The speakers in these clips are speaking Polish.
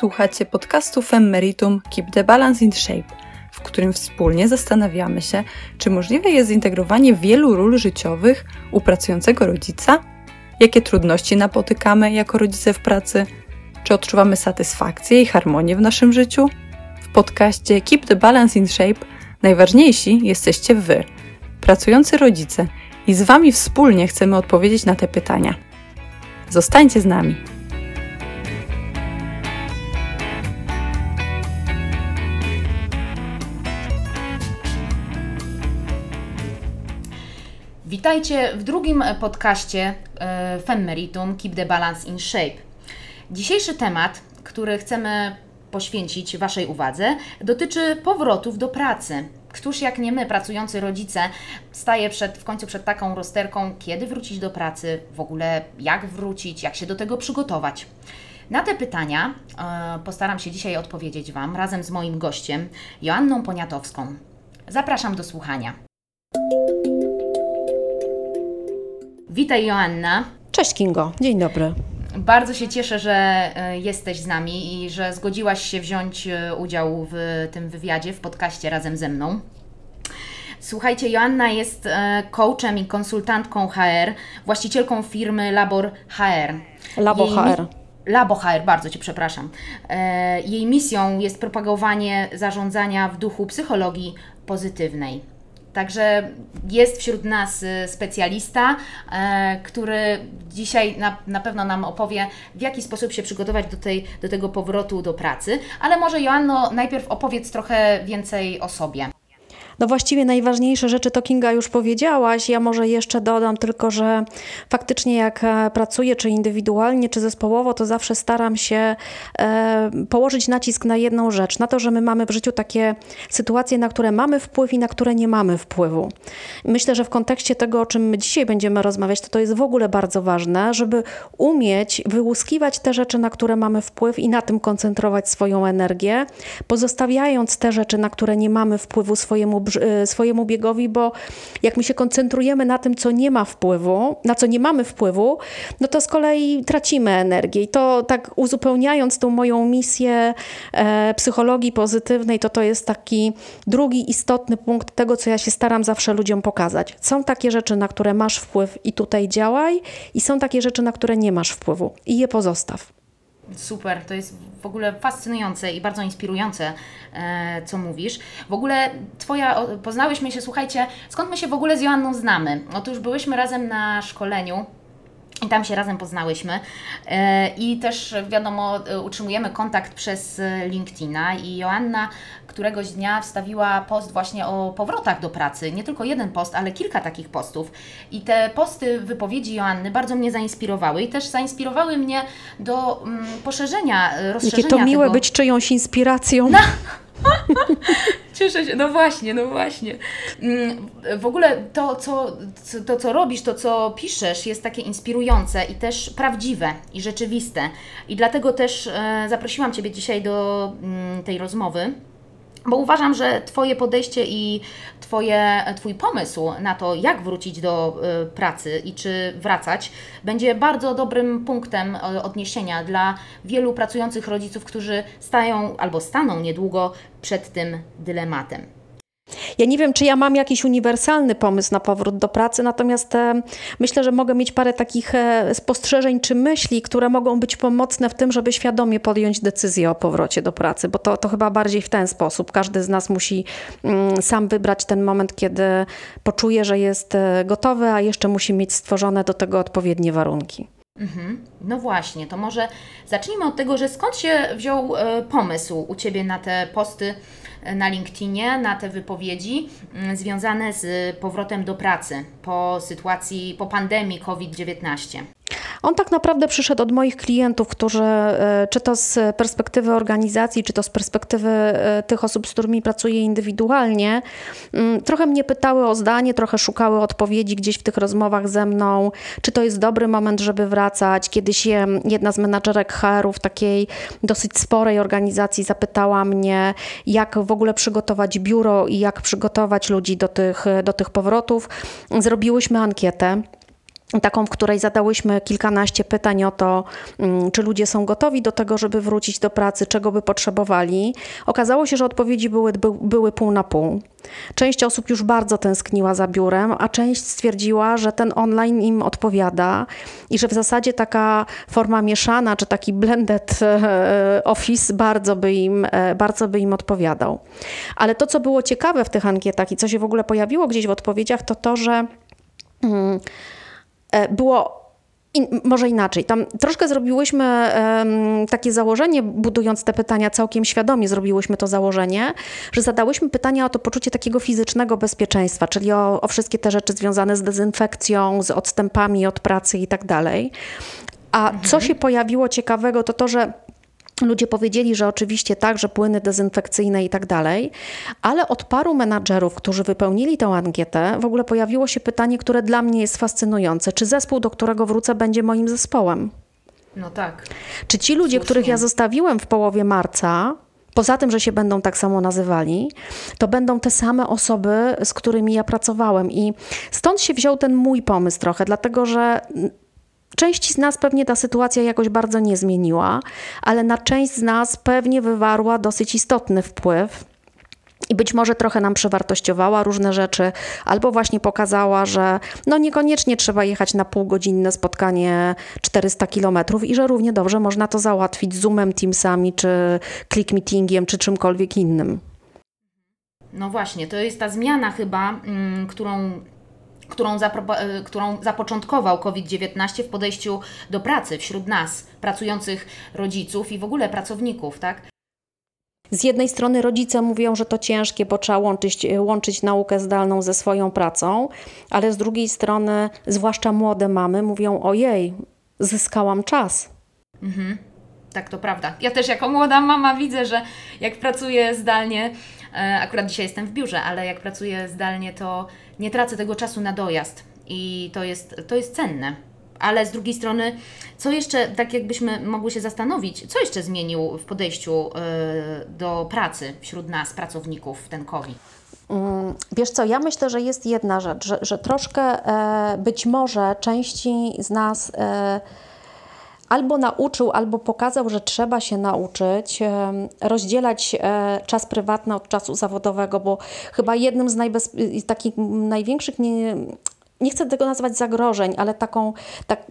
słuchacie podcastu Femmeritum Keep the Balance in Shape, w którym wspólnie zastanawiamy się, czy możliwe jest zintegrowanie wielu ról życiowych u pracującego rodzica, jakie trudności napotykamy jako rodzice w pracy, czy odczuwamy satysfakcję i harmonię w naszym życiu. W podcaście Keep the Balance in Shape najważniejsi jesteście Wy, pracujący rodzice, i z Wami wspólnie chcemy odpowiedzieć na te pytania. Zostańcie z nami. Witajcie w drugim podcaście e, Femmeritum Keep the Balance in Shape. Dzisiejszy temat, który chcemy poświęcić Waszej uwadze, dotyczy powrotów do pracy. Któż jak nie my, pracujący rodzice, staje przed, w końcu przed taką rozterką, kiedy wrócić do pracy, w ogóle jak wrócić, jak się do tego przygotować. Na te pytania e, postaram się dzisiaj odpowiedzieć Wam razem z moim gościem, Joanną Poniatowską. Zapraszam do słuchania. Witaj Joanna. Cześć Kingo, dzień dobry. Bardzo się cieszę, że e, jesteś z nami i że zgodziłaś się wziąć e, udział w tym wywiadzie, w podcaście razem ze mną. Słuchajcie, Joanna jest e, coachem i konsultantką HR, właścicielką firmy Labor HR. Labo Jej HR. Labo HR, bardzo Cię przepraszam. Jej misją jest propagowanie zarządzania w duchu psychologii pozytywnej. Także jest wśród nas y, specjalista, e, który dzisiaj na, na pewno nam opowie, w jaki sposób się przygotować do, tej, do tego powrotu do pracy. Ale może Joanno, najpierw opowiedz trochę więcej o sobie. No właściwie najważniejsze rzeczy to Kinga już powiedziałaś. Ja może jeszcze dodam tylko, że faktycznie jak e, pracuję, czy indywidualnie, czy zespołowo, to zawsze staram się e, położyć nacisk na jedną rzecz, na to, że my mamy w życiu takie sytuacje, na które mamy wpływ i na które nie mamy wpływu. Myślę, że w kontekście tego, o czym my dzisiaj będziemy rozmawiać, to to jest w ogóle bardzo ważne, żeby umieć wyłuskiwać te rzeczy, na które mamy wpływ i na tym koncentrować swoją energię, pozostawiając te rzeczy, na które nie mamy wpływu swojemu swojemu biegowi, bo jak my się koncentrujemy na tym, co nie ma wpływu, na co nie mamy wpływu, no to z kolei tracimy energię. I to tak uzupełniając tą moją misję e, psychologii pozytywnej, to to jest taki drugi istotny punkt tego, co ja się staram zawsze ludziom pokazać. Są takie rzeczy, na które masz wpływ i tutaj działaj, i są takie rzeczy, na które nie masz wpływu i je pozostaw. Super, to jest w ogóle fascynujące i bardzo inspirujące, e, co mówisz. W ogóle Twoja, poznałyśmy się, słuchajcie, skąd my się w ogóle z Joanną znamy? Otóż byłyśmy razem na szkoleniu i tam się razem poznałyśmy. E, I też wiadomo, e, utrzymujemy kontakt przez LinkedIna i Joanna któregoś dnia wstawiła post właśnie o powrotach do pracy. Nie tylko jeden post, ale kilka takich postów. I te posty wypowiedzi Joanny bardzo mnie zainspirowały i też zainspirowały mnie do mm, poszerzenia, rozszerzenia Jakie to miłe tego. być czyjąś inspiracją. No. Cieszę się, no właśnie, no właśnie. Mm, w ogóle to co, to, co robisz, to, co piszesz, jest takie inspirujące i też prawdziwe i rzeczywiste. I dlatego też e, zaprosiłam Ciebie dzisiaj do mm, tej rozmowy bo uważam, że Twoje podejście i twoje, Twój pomysł na to, jak wrócić do y, pracy i czy wracać, będzie bardzo dobrym punktem y, odniesienia dla wielu pracujących rodziców, którzy stają albo staną niedługo przed tym dylematem. Ja nie wiem, czy ja mam jakiś uniwersalny pomysł na powrót do pracy, natomiast e, myślę, że mogę mieć parę takich e, spostrzeżeń czy myśli, które mogą być pomocne w tym, żeby świadomie podjąć decyzję o powrocie do pracy, bo to, to chyba bardziej w ten sposób. Każdy z nas musi mm, sam wybrać ten moment, kiedy poczuje, że jest e, gotowy, a jeszcze musi mieć stworzone do tego odpowiednie warunki. Mhm. No właśnie, to może zacznijmy od tego, że skąd się wziął pomysł u Ciebie na te posty na LinkedInie na te wypowiedzi mm, związane z powrotem do pracy po sytuacji, po pandemii COVID-19. On tak naprawdę przyszedł od moich klientów, którzy, e, czy to z perspektywy organizacji, czy to z perspektywy e, tych osób, z którymi pracuję indywidualnie, mm, trochę mnie pytały o zdanie, trochę szukały odpowiedzi gdzieś w tych rozmowach ze mną, czy to jest dobry moment, żeby wracać. Kiedyś jedna z menadżerek HR-ów takiej dosyć sporej organizacji zapytała mnie, jak w ogóle przygotować biuro i jak przygotować ludzi do tych, do tych powrotów. Zrobiłyśmy ankietę. Taką, w której zadałyśmy kilkanaście pytań o to, mm, czy ludzie są gotowi do tego, żeby wrócić do pracy, czego by potrzebowali. Okazało się, że odpowiedzi były, by, były pół na pół. Część osób już bardzo tęskniła za biurem, a część stwierdziła, że ten online im odpowiada i że w zasadzie taka forma mieszana, czy taki blended e, office bardzo by im, e, bardzo by im odpowiadał. Ale to, co było ciekawe w tych ankietach i co się w ogóle pojawiło gdzieś w odpowiedziach, to to, że. Hmm, E, było in, może inaczej. Tam troszkę zrobiłyśmy um, takie założenie, budując te pytania całkiem świadomie, zrobiłyśmy to założenie, że zadałyśmy pytania o to poczucie takiego fizycznego bezpieczeństwa, czyli o, o wszystkie te rzeczy związane z dezynfekcją, z odstępami od pracy i tak dalej. A mhm. co się pojawiło ciekawego, to to, że Ludzie powiedzieli, że oczywiście tak, że płyny dezynfekcyjne i tak dalej, ale od paru menadżerów, którzy wypełnili tę ankietę, w ogóle pojawiło się pytanie, które dla mnie jest fascynujące: czy zespół, do którego wrócę, będzie moim zespołem? No tak. Czy ci ludzie, Słusznie. których ja zostawiłem w połowie marca, poza tym, że się będą tak samo nazywali, to będą te same osoby, z którymi ja pracowałem. I stąd się wziął ten mój pomysł trochę, dlatego że Części z nas pewnie ta sytuacja jakoś bardzo nie zmieniła, ale na część z nas pewnie wywarła dosyć istotny wpływ. I być może trochę nam przewartościowała różne rzeczy, albo właśnie pokazała, że no niekoniecznie trzeba jechać na półgodzinne spotkanie 400 kilometrów i że równie dobrze można to załatwić Zoomem, Teamsami, czy click meetingiem, czy czymkolwiek innym. No właśnie, to jest ta zmiana chyba, mm, którą którą, e, którą zapoczątkował COVID-19 w podejściu do pracy wśród nas, pracujących rodziców i w ogóle pracowników, tak? Z jednej strony rodzice mówią, że to ciężkie, bo trzeba łączyć, e, łączyć naukę zdalną ze swoją pracą, ale z drugiej strony, zwłaszcza młode mamy, mówią: Ojej, zyskałam czas. Mhm. Tak, to prawda. Ja też jako młoda mama widzę, że jak pracuję zdalnie, akurat dzisiaj jestem w biurze, ale jak pracuję zdalnie, to nie tracę tego czasu na dojazd i to jest, to jest cenne. Ale z drugiej strony, co jeszcze, tak jakbyśmy mogły się zastanowić, co jeszcze zmienił w podejściu y, do pracy wśród nas, pracowników, ten COVID? Mm, wiesz co, ja myślę, że jest jedna rzecz, że, że troszkę e, być może części z nas e, albo nauczył, albo pokazał, że trzeba się nauczyć rozdzielać e, czas prywatny od czasu zawodowego, bo chyba jednym z najbez- takich największych, nie, nie chcę tego nazwać zagrożeń, ale taką, tak,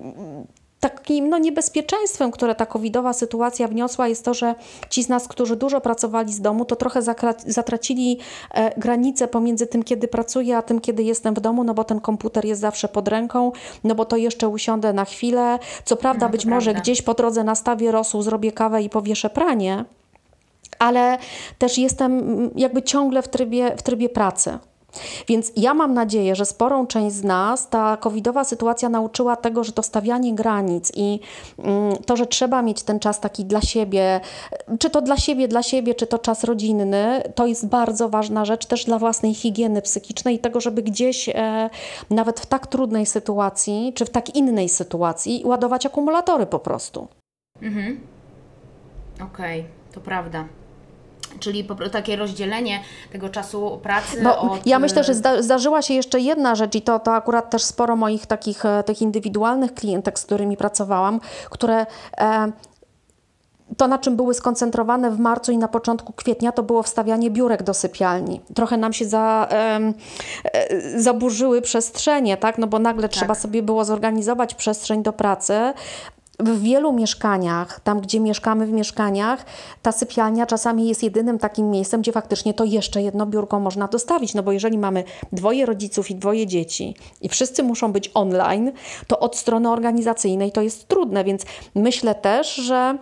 takim no, niebezpieczeństwem, które ta covidowa sytuacja wniosła, jest to, że ci z nas, którzy dużo pracowali z domu, to trochę zatracili e, granicę pomiędzy tym, kiedy pracuję, a tym, kiedy jestem w domu, no bo ten komputer jest zawsze pod ręką, no bo to jeszcze usiądę na chwilę. Co prawda, no, być prawda. może gdzieś po drodze nastawię rosół, zrobię kawę i powieszę pranie, ale też jestem jakby ciągle w trybie, w trybie pracy. Więc ja mam nadzieję, że sporą część z nas ta covidowa sytuacja nauczyła tego, że to stawianie granic i mm, to, że trzeba mieć ten czas taki dla siebie, czy to dla siebie, dla siebie, czy to czas rodzinny, to jest bardzo ważna rzecz też dla własnej higieny psychicznej i tego, żeby gdzieś e, nawet w tak trudnej sytuacji, czy w tak innej sytuacji ładować akumulatory po prostu. Mhm. Okej, okay, to prawda. Czyli takie rozdzielenie tego czasu pracy. Bo od... Ja myślę, że zda zdarzyła się jeszcze jedna rzecz, i to, to akurat też sporo moich takich e, tych indywidualnych klientek, z którymi pracowałam, które. E, to, na czym były skoncentrowane w marcu i na początku kwietnia, to było wstawianie biurek do sypialni. Trochę nam się za, e, zaburzyły przestrzenie, tak? No bo nagle tak. trzeba sobie było zorganizować przestrzeń do pracy, w wielu mieszkaniach, tam gdzie mieszkamy w mieszkaniach, ta sypialnia czasami jest jedynym takim miejscem, gdzie faktycznie to jeszcze jedno biurko można dostawić. No bo jeżeli mamy dwoje rodziców i dwoje dzieci i wszyscy muszą być online, to od strony organizacyjnej to jest trudne, więc myślę też, że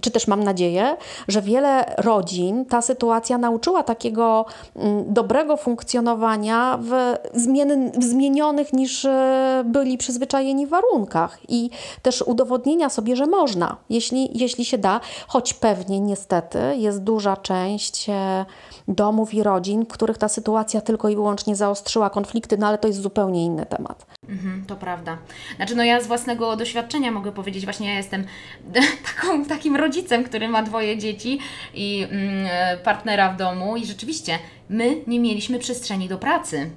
czy też mam nadzieję, że wiele rodzin ta sytuacja nauczyła takiego mm, dobrego funkcjonowania w, zmien, w zmienionych niż e, byli przyzwyczajeni warunkach i też udowodnienia sobie, że można, jeśli, jeśli się da, choć pewnie niestety jest duża część e, domów i rodzin, w których ta sytuacja tylko i wyłącznie zaostrzyła konflikty, no ale to jest zupełnie inny temat. Mhm, to prawda. Znaczy, no ja z własnego doświadczenia mogę powiedzieć, właśnie ja jestem taką, takim rodzicem, który ma dwoje dzieci i mm, partnera w domu i rzeczywiście my nie mieliśmy przestrzeni do pracy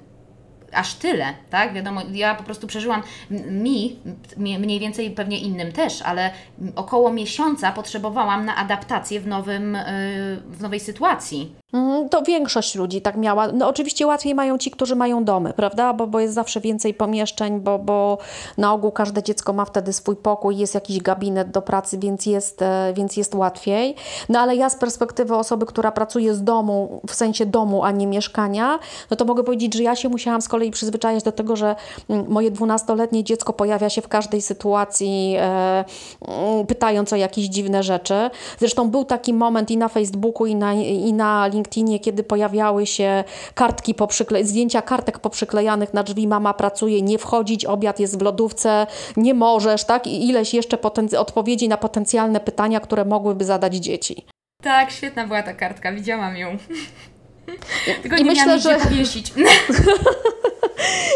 aż tyle, tak? Wiadomo, ja po prostu przeżyłam mi, mniej więcej pewnie innym też, ale około miesiąca potrzebowałam na adaptację w, nowym, y, w nowej sytuacji. Mhm, to większość ludzi tak miała. No oczywiście łatwiej mają ci, którzy mają domy, prawda? Bo, bo jest zawsze więcej pomieszczeń, bo, bo na ogół każde dziecko ma wtedy swój pokój, jest jakiś gabinet do pracy, więc jest, e, więc jest łatwiej. No ale ja z perspektywy osoby, która pracuje z domu, w sensie domu, a nie mieszkania, no to mogę powiedzieć, że ja się musiałam z kolei przyzwyczajać do tego, że mm, moje dwunastoletnie dziecko pojawia się w każdej sytuacji, e, mm, pytając o jakieś dziwne rzeczy. Zresztą był taki moment i na Facebooku, i na, i na LinkedInie, kiedy pojawiały się kartki poprzykle- zdjęcia kartek poprzyklejanych na drzwi, mama pracuje, nie wchodzić, obiad jest w lodówce, nie możesz, tak? I ileś jeszcze poten- odpowiedzi na potencjalne pytania, które mogłyby zadać dzieci. Tak, świetna była ta kartka, widziałam ją. Tylko I nie myślę, że powiesić.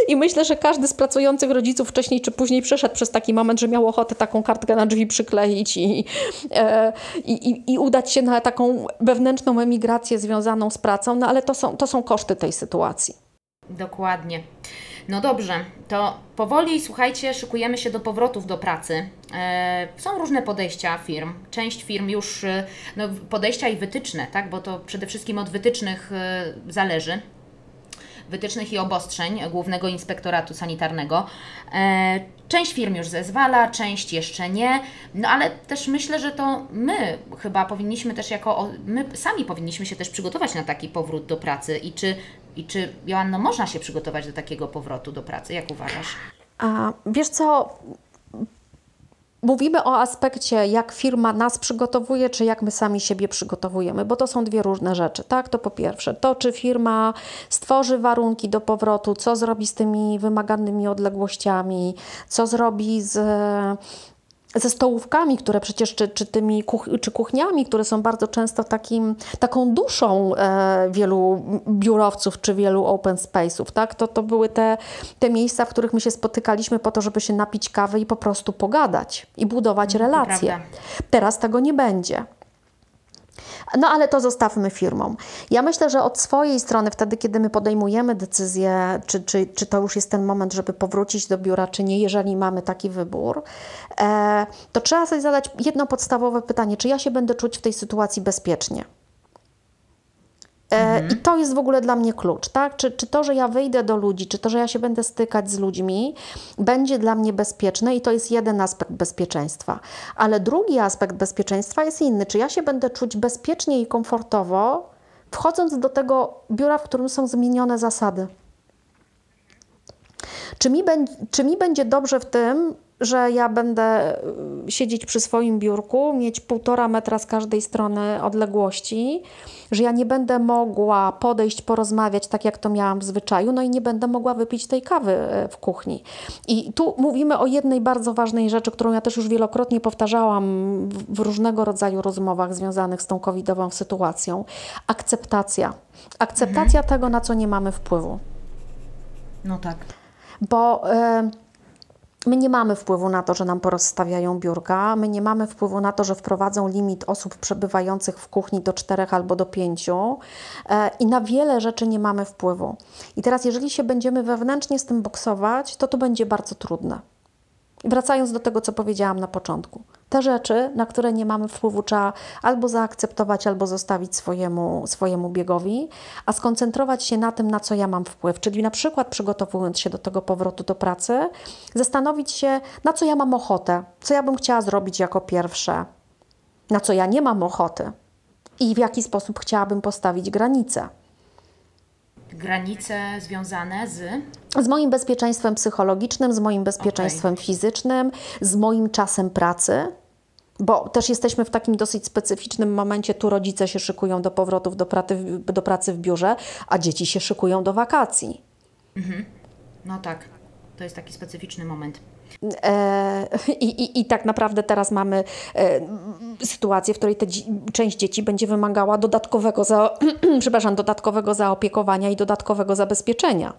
I myślę, że każdy z pracujących rodziców wcześniej czy później przeszedł przez taki moment, że miał ochotę taką kartkę na drzwi przykleić i, e, i, i, i udać się na taką wewnętrzną emigrację związaną z pracą, no ale to są, to są koszty tej sytuacji. Dokładnie. No dobrze, to powoli, słuchajcie, szykujemy się do powrotów do pracy. E, są różne podejścia firm. Część firm już, e, no, podejścia i wytyczne, tak, bo to przede wszystkim od wytycznych zależy wytycznych i obostrzeń Głównego Inspektoratu Sanitarnego. E, część firm już zezwala, część jeszcze nie, no ale też myślę, że to my chyba powinniśmy też jako, my sami powinniśmy się też przygotować na taki powrót do pracy i czy, i czy Joanno, można się przygotować do takiego powrotu do pracy? Jak uważasz? A, wiesz co, Mówimy o aspekcie, jak firma nas przygotowuje, czy jak my sami siebie przygotowujemy, bo to są dwie różne rzeczy. Tak, to po pierwsze, to czy firma stworzy warunki do powrotu, co zrobi z tymi wymaganymi odległościami, co zrobi z ze stołówkami, które przecież, czy, czy tymi kuch, czy kuchniami, które są bardzo często takim, taką duszą e, wielu biurowców czy wielu open space'ów, tak? To, to były te, te miejsca, w których my się spotykaliśmy po to, żeby się napić kawy i po prostu pogadać i budować relacje. Teraz tego nie będzie. No ale to zostawmy firmom. Ja myślę, że od swojej strony, wtedy, kiedy my podejmujemy decyzję, czy, czy, czy to już jest ten moment, żeby powrócić do biura, czy nie, jeżeli mamy taki wybór, e, to trzeba sobie zadać jedno podstawowe pytanie: czy ja się będę czuć w tej sytuacji bezpiecznie? E, I to jest w ogóle dla mnie klucz, tak? Czy, czy to, że ja wyjdę do ludzi, czy to, że ja się będę stykać z ludźmi, będzie dla mnie bezpieczne i to jest jeden aspekt bezpieczeństwa. Ale drugi aspekt bezpieczeństwa jest inny. Czy ja się będę czuć bezpiecznie i komfortowo, wchodząc do tego biura, w którym są zmienione zasady? Czy mi, czy mi będzie dobrze w tym, że ja będę y, siedzieć przy swoim biurku, mieć półtora metra z każdej strony odległości, że ja nie będę mogła podejść, porozmawiać tak, jak to miałam w zwyczaju, no i nie będę mogła wypić tej kawy y, w kuchni. I tu mówimy o jednej bardzo ważnej rzeczy, którą ja też już wielokrotnie powtarzałam w różnego rodzaju rozmowach związanych z tą covidową sytuacją. Akceptacja. Akceptacja mhm. tego, na co nie mamy wpływu. No tak. Bo... Y My nie mamy wpływu na to, że nam porozstawiają biurka, my nie mamy wpływu na to, że wprowadzą limit osób przebywających w kuchni do czterech albo do pięciu e, i na wiele rzeczy nie mamy wpływu. I teraz, jeżeli się będziemy wewnętrznie z tym boksować, to to będzie bardzo trudne. Wracając do tego, co powiedziałam na początku. Te rzeczy, na które nie mamy wpływu, trzeba albo zaakceptować, albo zostawić swojemu, swojemu biegowi, a skoncentrować się na tym, na co ja mam wpływ. Czyli na przykład przygotowując się do tego powrotu do pracy, zastanowić się, na co ja mam ochotę, co ja bym chciała zrobić jako pierwsze, na co ja nie mam ochoty i w jaki sposób chciałabym postawić granice granice związane z? Z moim bezpieczeństwem psychologicznym, z moim bezpieczeństwem okay. fizycznym, z moim czasem pracy. Bo też jesteśmy w takim dosyć specyficznym momencie, tu rodzice się szykują do powrotów do pracy, do pracy w biurze, a dzieci się szykują do wakacji. Mhm. No tak, to jest taki specyficzny moment. E, I, i, I tak naprawdę teraz mamy e, sytuację, w której te, część dzieci będzie wymagała dodatkowego, za, przepraszam, dodatkowego zaopiekowania i dodatkowego zabezpieczenia.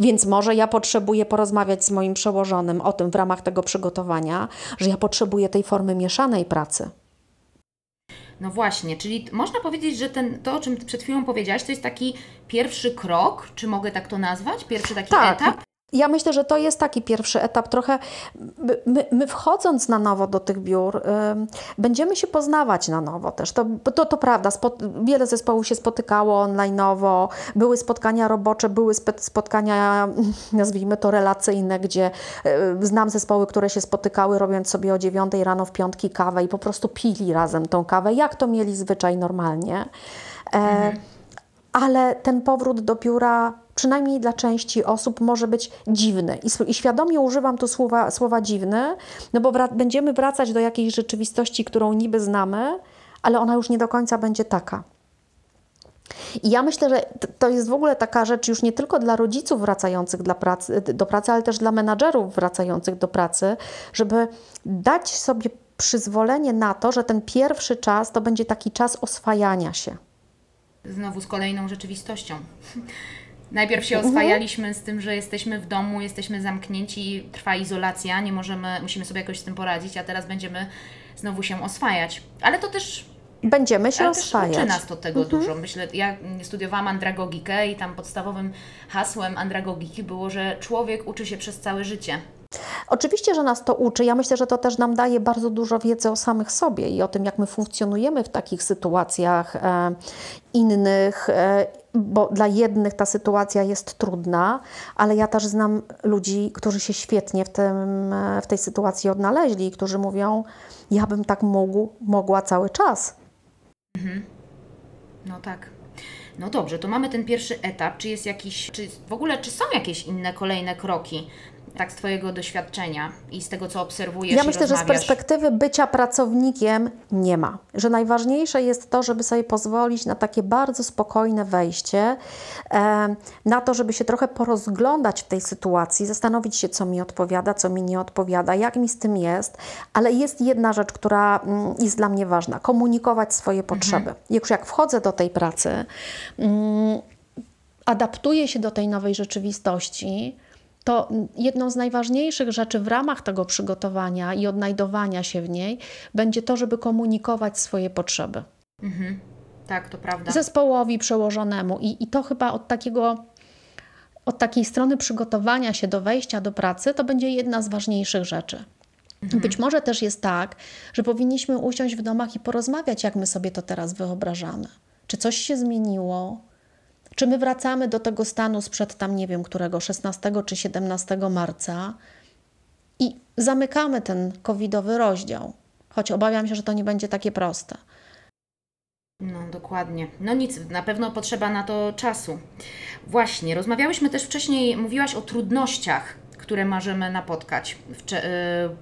Więc może ja potrzebuję porozmawiać z moim przełożonym o tym w ramach tego przygotowania, że ja potrzebuję tej formy mieszanej pracy. No właśnie, czyli można powiedzieć, że ten, to, o czym przed chwilą powiedziałaś, to jest taki pierwszy krok, czy mogę tak to nazwać? Pierwszy taki Tak. etap? Ja myślę, że to jest taki pierwszy etap. Trochę my, my wchodząc na nowo do tych biur, ym, będziemy się poznawać na nowo też. To, to, to prawda, spot, wiele zespołów się spotykało online'owo, były spotkania robocze, były spotkania, nazwijmy to relacyjne, gdzie y, znam zespoły, które się spotykały robiąc sobie o dziewiątej rano w piątki kawę i po prostu pili razem tą kawę, jak to mieli zwyczaj normalnie. E, ale ten powrót do biura, przynajmniej dla części osób, może być dziwny. I, świadomie używam tu słowa, słowa dziwny, no bo wra- będziemy wracać do jakiejś rzeczywistości, którą niby znamy, ale ona już nie do końca będzie taka. I ja myślę, że to jest w ogóle taka rzecz już nie tylko dla rodziców wracających dla pracy, do pracy, ale też dla menadżerów wracających do pracy, żeby dać sobie przyzwolenie na to, że ten pierwszy czas to będzie taki czas oswajania się. Znowu z kolejną rzeczywistością. Najpierw się oswajaliśmy z tym, że jesteśmy w domu, jesteśmy zamknięci, trwa izolacja, nie możemy, musimy sobie jakoś z tym poradzić, a teraz będziemy znowu się oswajać. Ale to też Będziemy się Ale oswajać. uczy nas to tego dużo. Myślę, ja studiowałam andragogikę i tam podstawowym hasłem andragogiki było, że człowiek uczy się przez całe życie. Oczywiście, że nas to uczy. Ja myślę, że to też nam daje bardzo dużo wiedzy o samych sobie i o tym, jak my funkcjonujemy w takich sytuacjach e, innych, e, bo dla jednych ta sytuacja jest trudna, ale ja też znam ludzi, którzy się świetnie w, tym, w tej sytuacji odnaleźli którzy mówią, ja bym tak mógł, mogła cały czas. No tak. No dobrze, to mamy ten pierwszy etap. Czy jest jakiś, czy w ogóle, czy są jakieś inne kolejne kroki, tak z Twojego doświadczenia i z tego, co obserwujesz Ja myślę, że z perspektywy bycia pracownikiem nie ma. Że najważniejsze jest to, żeby sobie pozwolić na takie bardzo spokojne wejście, na to, żeby się trochę porozglądać w tej sytuacji, zastanowić się, co mi odpowiada, co mi nie odpowiada, jak mi z tym jest. Ale jest jedna rzecz, która mm, jest dla mnie ważna: komunikować swoje potrzeby. Już jak wchodzę do tej pracy, mm, adaptuję się do tej nowej rzeczywistości, to jedną z najważniejszych rzeczy w ramach tego przygotowania i odnajdowania się w niej będzie to, żeby komunikować swoje potrzeby Tak, to prawda. zespołowi przełożonemu. I, I to chyba od takiego. Od takiej strony przygotowania się do wejścia do pracy, to będzie jedna z ważniejszych rzeczy. Być może też jest tak, że powinniśmy usiąść w domach i porozmawiać, jak my sobie to teraz wyobrażamy. Czy coś się zmieniło? Czy my wracamy do tego stanu sprzed tam, nie wiem, którego 16 czy 17 marca i zamykamy ten covidowy rozdział? Choć obawiam się, że to nie będzie takie proste. No, dokładnie. No nic, na pewno potrzeba na to czasu. Właśnie, rozmawiałyśmy też wcześniej, mówiłaś o trudnościach, które możemy napotkać, y,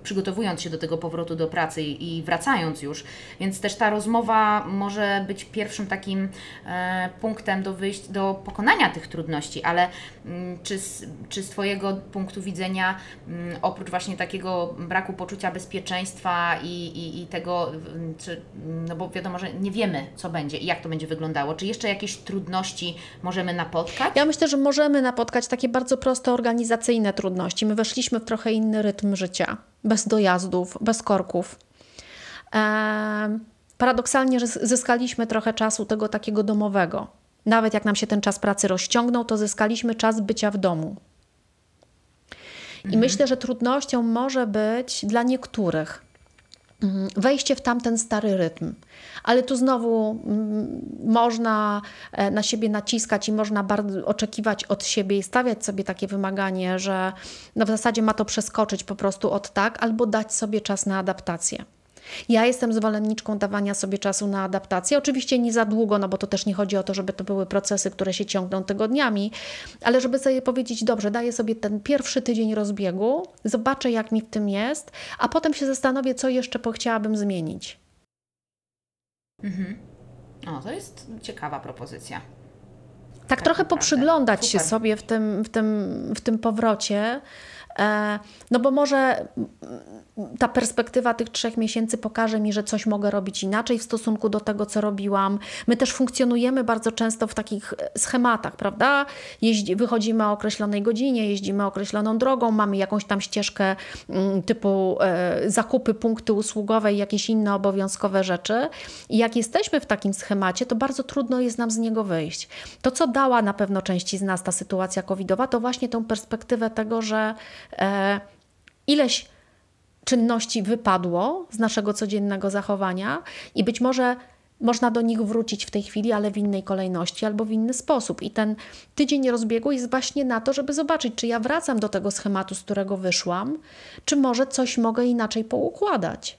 przygotowując się do tego powrotu do pracy i i wracając już. Więc też ta rozmowa może być pierwszym takim e, punktem do wyjść, do pokonania tych trudności, ale mm, czy z, czy z Twojego punktu widzenia, mm, oprócz właśnie takiego braku poczucia bezpieczeństwa i, i, i tego, mm, czy, no bo wiadomo, że nie wiemy, co będzie i jak to będzie wyglądało, czy jeszcze jakieś trudności możemy napotkać? Ja myślę, że możemy napotkać takie bardzo proste organizacyjne trudności. My weszliśmy w trochę inny rytm życia, bez dojazdów, bez korków. Ehm, paradoksalnie że zyskaliśmy trochę czasu tego takiego domowego. Nawet jak nam się ten czas pracy rozciągnął, to zyskaliśmy czas bycia w domu. I myślę, że trudnością może być dla niektórych wejście w tamten stary rytm. Ale tu znowu mm, można e, na siebie naciskać i można bardzo oczekiwać od siebie i stawiać sobie takie wymaganie, że no w zasadzie ma to przeskoczyć po prostu od tak, albo dać sobie czas na adaptację. Ja jestem zwolenniczką dawania sobie czasu na adaptację. Oczywiście nie za długo, no bo to też nie chodzi o to, żeby to były procesy, które się ciągną tygodniami, ale żeby sobie powiedzieć, dobrze, daję sobie ten pierwszy tydzień rozbiegu, zobaczę jak mi w tym jest, a potem się zastanowię, co jeszcze chciałabym zmienić. O, to jest ciekawa propozycja. tak, trochę naprawdę. poprzyglądać się Super. sobie w tym, w tym, w tym powrocie. E, No bo może mm, ta perspektywa tych trzech miesięcy pokaże mi, że coś mogę robić inaczej w stosunku do tego, co robiłam. My też funkcjonujemy bardzo często w takich e, schematach, prawda? Jeździ, wychodzimy o określonej godzinie, jeździmy określoną drogą, mamy jakąś tam ścieżkę mm, typu e, zakupy, punkty usługowe i jakieś inne obowiązkowe rzeczy. I jak jesteśmy w takim schemacie, to bardzo trudno jest nam z niego wyjść. To, co dała na pewno części z nas ta sytuacja covidowa, to właśnie tą perspektywę tego, że ileś czynności wypadło z naszego codziennego zachowania i być może można do nich wrócić w tej chwili, ale w innej kolejności albo w inny sposób. I ten tydzień rozbiegu jest właśnie na to, żeby zobaczyć, czy ja wracam do tego schematu, z którego wyszłam, czy może coś mogę inaczej poukładać.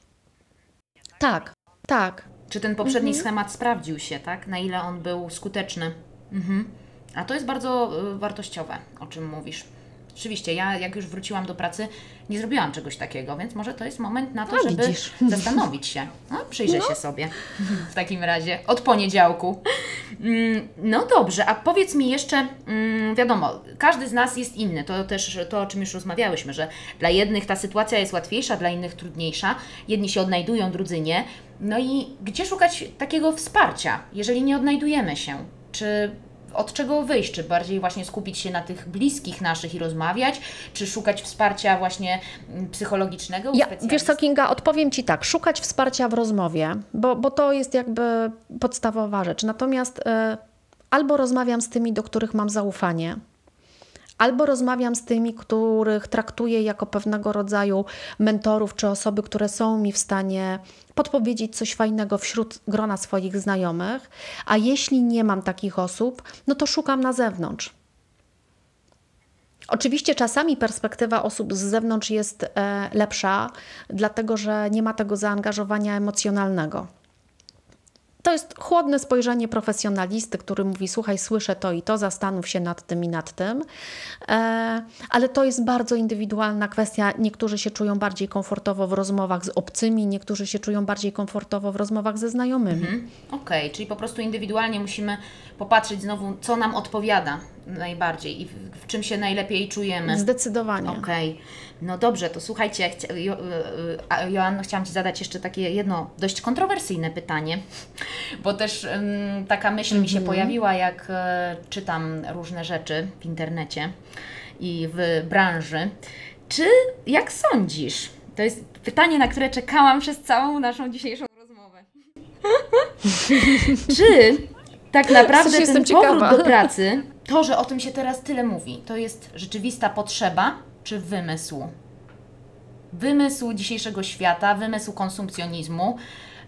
Tak, tak. Czy ten poprzedni schemat sprawdził się, tak? Na ile on był skuteczny? Mhm. A to jest bardzo y, wartościowe, o czym mówisz. Rzeczywiście, ja jak już wróciłam do pracy, nie zrobiłam czegoś takiego, więc może to jest moment na to, A, żeby widzisz. zastanowić się. No, przyjrzę się sobie w takim razie od poniedziałku. Mm, No dobrze, a powiedz mi jeszcze, mm, wiadomo, każdy z nas jest inny. To też to, o czym już rozmawiałyśmy, że dla jednych ta sytuacja jest łatwiejsza, dla innych trudniejsza. Jedni się odnajdują, drudzy nie. No i gdzie szukać takiego wsparcia, jeżeli nie odnajdujemy się? Czy od czego wyjść? Czy bardziej właśnie skupić się na tych bliskich naszych i rozmawiać, czy szukać wsparcia właśnie mm, psychologicznego Ja, wiesz co, Kinga, odpowiem Ci tak, szukać wsparcia w rozmowie, bo, bo to jest jakby podstawowa rzecz. Natomiast e, albo rozmawiam z tymi, do których mam zaufanie, albo rozmawiam z tymi, których traktuję jako pewnego rodzaju mentorów czy osoby, które są mi w stanie podpowiedzieć coś fajnego wśród grona swoich znajomych, a jeśli nie mam takich osób, no to szukam na zewnątrz. Oczywiście czasami perspektywa osób z zewnątrz jest e, lepsza, dlatego że nie ma tego zaangażowania emocjonalnego. To jest chłodne spojrzenie profesjonalisty, który mówi: Słuchaj, słyszę to i to, zastanów się nad tym i nad tym. E, ale to jest bardzo indywidualna kwestia. Niektórzy się czują bardziej komfortowo w rozmowach z obcymi, niektórzy się czują bardziej komfortowo w rozmowach ze znajomymi. Mhm. Okej, czyli po prostu indywidualnie musimy popatrzeć znowu, co nam odpowiada najbardziej i w, w czym się najlepiej czujemy. Zdecydowanie. Okej, no dobrze, to słuchajcie, chcia, jo, y, y, Joanno, chciałam Ci zadać jeszcze takie jedno dość kontrowersyjne pytanie, bo też taka myśl mi się pojawiła, jak e, czytam różne rzeczy w internecie i w branży. Czy, jak sądzisz, to jest pytanie, na które czekałam przez całą naszą dzisiejszą rozmowę. Czy tak naprawdę ten powrót ciekawa. do pracy, to, że o tym się teraz tyle mówi, to jest rzeczywista potrzeba czy wymysł? Wymysł dzisiejszego świata, wymysł konsumpcjonizmu.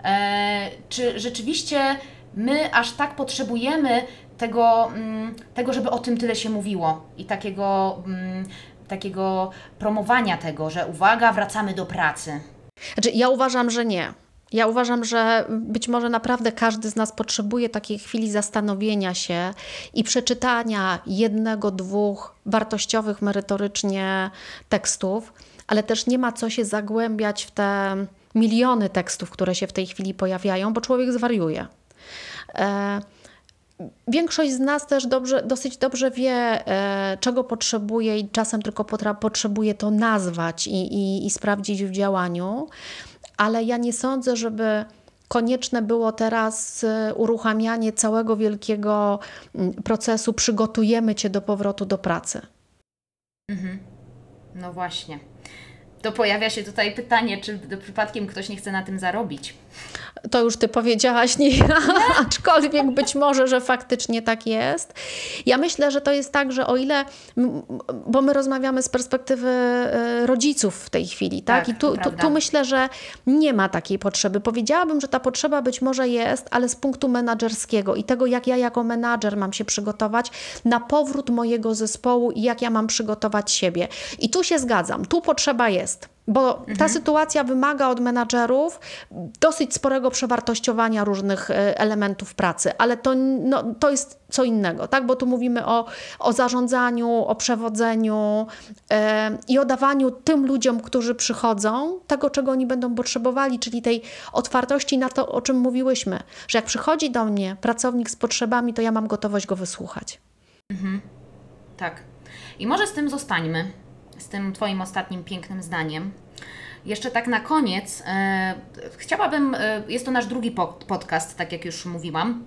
E, czy rzeczywiście my aż tak potrzebujemy tego, mm, tego, żeby o tym tyle się mówiło i takiego, mm, takiego promowania tego, że uwaga, wracamy do pracy. Znaczy, ja uważam, że nie. Ja uważam, że być może naprawdę każdy z nas potrzebuje takiej chwili zastanowienia się i przeczytania jednego, dwóch wartościowych merytorycznie tekstów, ale też nie ma co się zagłębiać w te miliony tekstów, które się w tej chwili pojawiają, bo człowiek zwariuje. E, Większość z nas też dobrze, dosyć dobrze wie, e, czego potrzebuje i czasem tylko potrzebuje to nazwać i, i, i sprawdzić w działaniu, ale ja nie sądzę, żeby konieczne było teraz e, uruchamianie całego wielkiego mm, procesu przygotujemy Cię do powrotu do pracy. Mhm. No właśnie. To pojawia się tutaj pytanie, czy przypadkiem ktoś nie chce na tym zarobić. To już Ty powiedziałaś, nie ja, aczkolwiek być może, że faktycznie tak jest. Ja myślę, że to jest tak, że o ile, bo my rozmawiamy z perspektywy e, rodziców w tej chwili, tak? Tak, I tu, tu, tu myślę, że nie ma takiej potrzeby. Powiedziałabym, że ta potrzeba być może jest, ale z punktu menadżerskiego i tego, jak ja jako menadżer mam się przygotować na powrót mojego zespołu i jak ja mam przygotować siebie. I tu się zgadzam, tu potrzeba jest. Bo ta sytuacja wymaga od menadżerów dosyć sporego przewartościowania różnych e, elementów pracy, ale to, no, to jest co innego, tak? bo tu mówimy o, o zarządzaniu, o przewodzeniu e, i o dawaniu tym ludziom, którzy przychodzą, tego, czego oni będą potrzebowali, czyli tej otwartości na to, o czym mówiłyśmy, że jak przychodzi do mnie pracownik z potrzebami, to ja mam gotowość go wysłuchać. Mhm. Tak. I może z tym zostańmy, z tym Twoim ostatnim pięknym zdaniem. Jeszcze tak na koniec, e, chciałabym, e, jest to nasz drugi po, podcast, tak jak już mówiłam.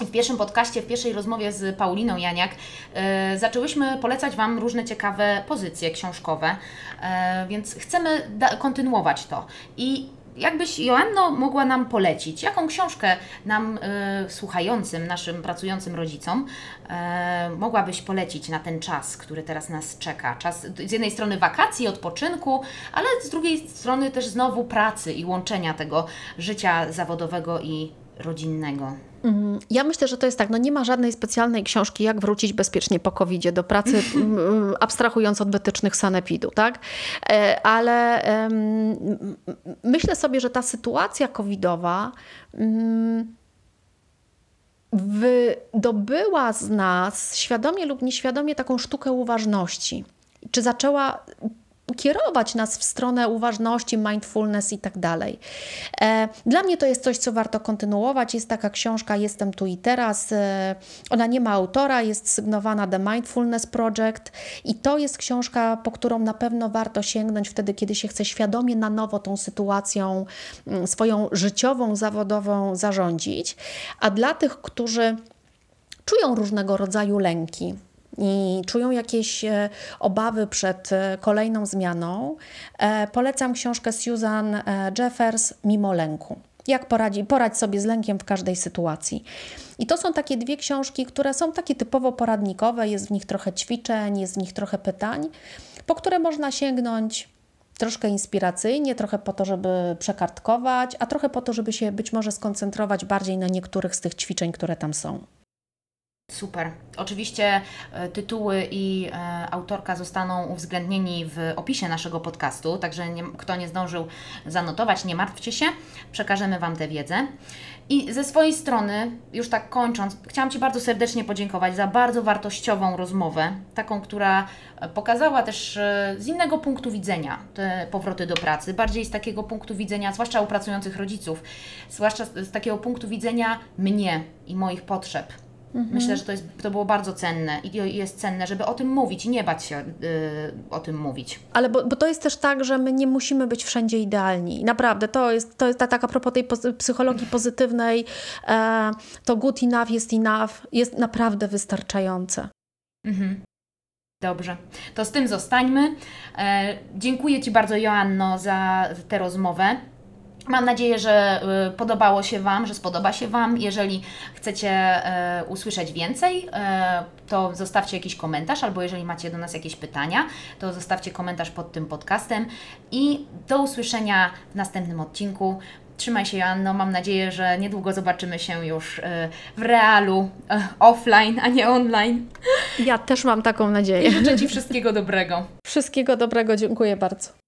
W pierwszym podcaście, w pierwszej rozmowie z Pauliną Janiak e, zaczęłyśmy polecać Wam różne ciekawe pozycje książkowe, e, więc chcemy kontynuować to. I jakbyś Joanno mogła nam polecić, jaką książkę nam e, słuchającym, naszym pracującym rodzicom e, mogłabyś polecić na ten czas, który teraz nas czeka? Czas z jednej strony wakacji, odpoczynku, ale z drugiej strony też znowu pracy i łączenia tego życia zawodowego i rodzinnego. Mm, Ja myślę, że to jest tak, no nie ma żadnej specjalnej książki, jak wrócić bezpiecznie po covid do pracy, mm, abstrahując od wytycznych sanepidu, tak? E, Ale myślę sobie, że ta sytuacja covidowa mm, wydobyła z nas, świadomie lub nieświadomie, taką sztukę uważności. Czy zaczęła kierować nas w stronę uważności, mindfulness i tak dalej. E, Dla mnie to jest coś, co warto kontynuować. Jest taka książka Jestem tu i teraz. E, Ona nie ma autora, jest sygnowana The Mindfulness Project i to jest książka, po którą na pewno warto sięgnąć wtedy, kiedy się chce świadomie na nowo tą sytuacją mm, swoją życiową, zawodową zarządzić. A dla tych, którzy czują różnego rodzaju lęki i czują jakieś e, obawy przed e, kolejną zmianą, e, polecam książkę Susan Jeffers Mimo lęku. Jak poradzi, poradź sobie z lękiem w każdej sytuacji. I to są takie dwie książki, które są takie typowo poradnikowe, jest w nich trochę ćwiczeń, jest w nich trochę pytań, po które można sięgnąć troszkę inspiracyjnie, trochę po to, żeby przekartkować, a trochę po to, żeby się być może skoncentrować bardziej na niektórych z tych ćwiczeń, które tam są. Super. Oczywiście e, tytuły i e, autorka zostaną uwzględnieni w opisie naszego podcastu, także nie, kto nie zdążył zanotować, nie martwcie się, przekażemy Wam tę wiedzę. I ze swojej strony, już tak kończąc, chciałam Ci bardzo serdecznie podziękować za bardzo wartościową rozmowę, taką, która e, pokazała też z innego punktu widzenia te powroty do pracy, bardziej z takiego punktu widzenia, zwłaszcza u pracujących rodziców, zwłaszcza z takiego punktu widzenia mnie i moich potrzeb. Myślę, że to, jest, to było bardzo cenne i jest cenne, żeby o tym mówić i nie bać się y, o tym mówić. Ale bo, bo to jest też tak, że my nie musimy być wszędzie idealni. Naprawdę, to jest, to jest tak a propos tej pozy- psychologii pozytywnej, e, to good enough jest enough, jest naprawdę wystarczające. Mhm. Dobrze, to z tym zostańmy. E, dziękuję Ci bardzo, Joanno, za tę rozmowę. Mam nadzieję, że y, podobało się Wam, że spodoba się Wam. Jeżeli chcecie e, usłyszeć więcej, e, to zostawcie jakiś komentarz, albo jeżeli macie do nas jakieś pytania, to zostawcie komentarz pod tym podcastem. I do usłyszenia w następnym odcinku. Trzymaj się, Joanno. Mam nadzieję, że niedługo zobaczymy się już w realu, offline, a nie online. Ja też mam taką nadzieję. I życzę Ci wszystkiego dobrego. Wszystkiego dobrego, dziękuję bardzo.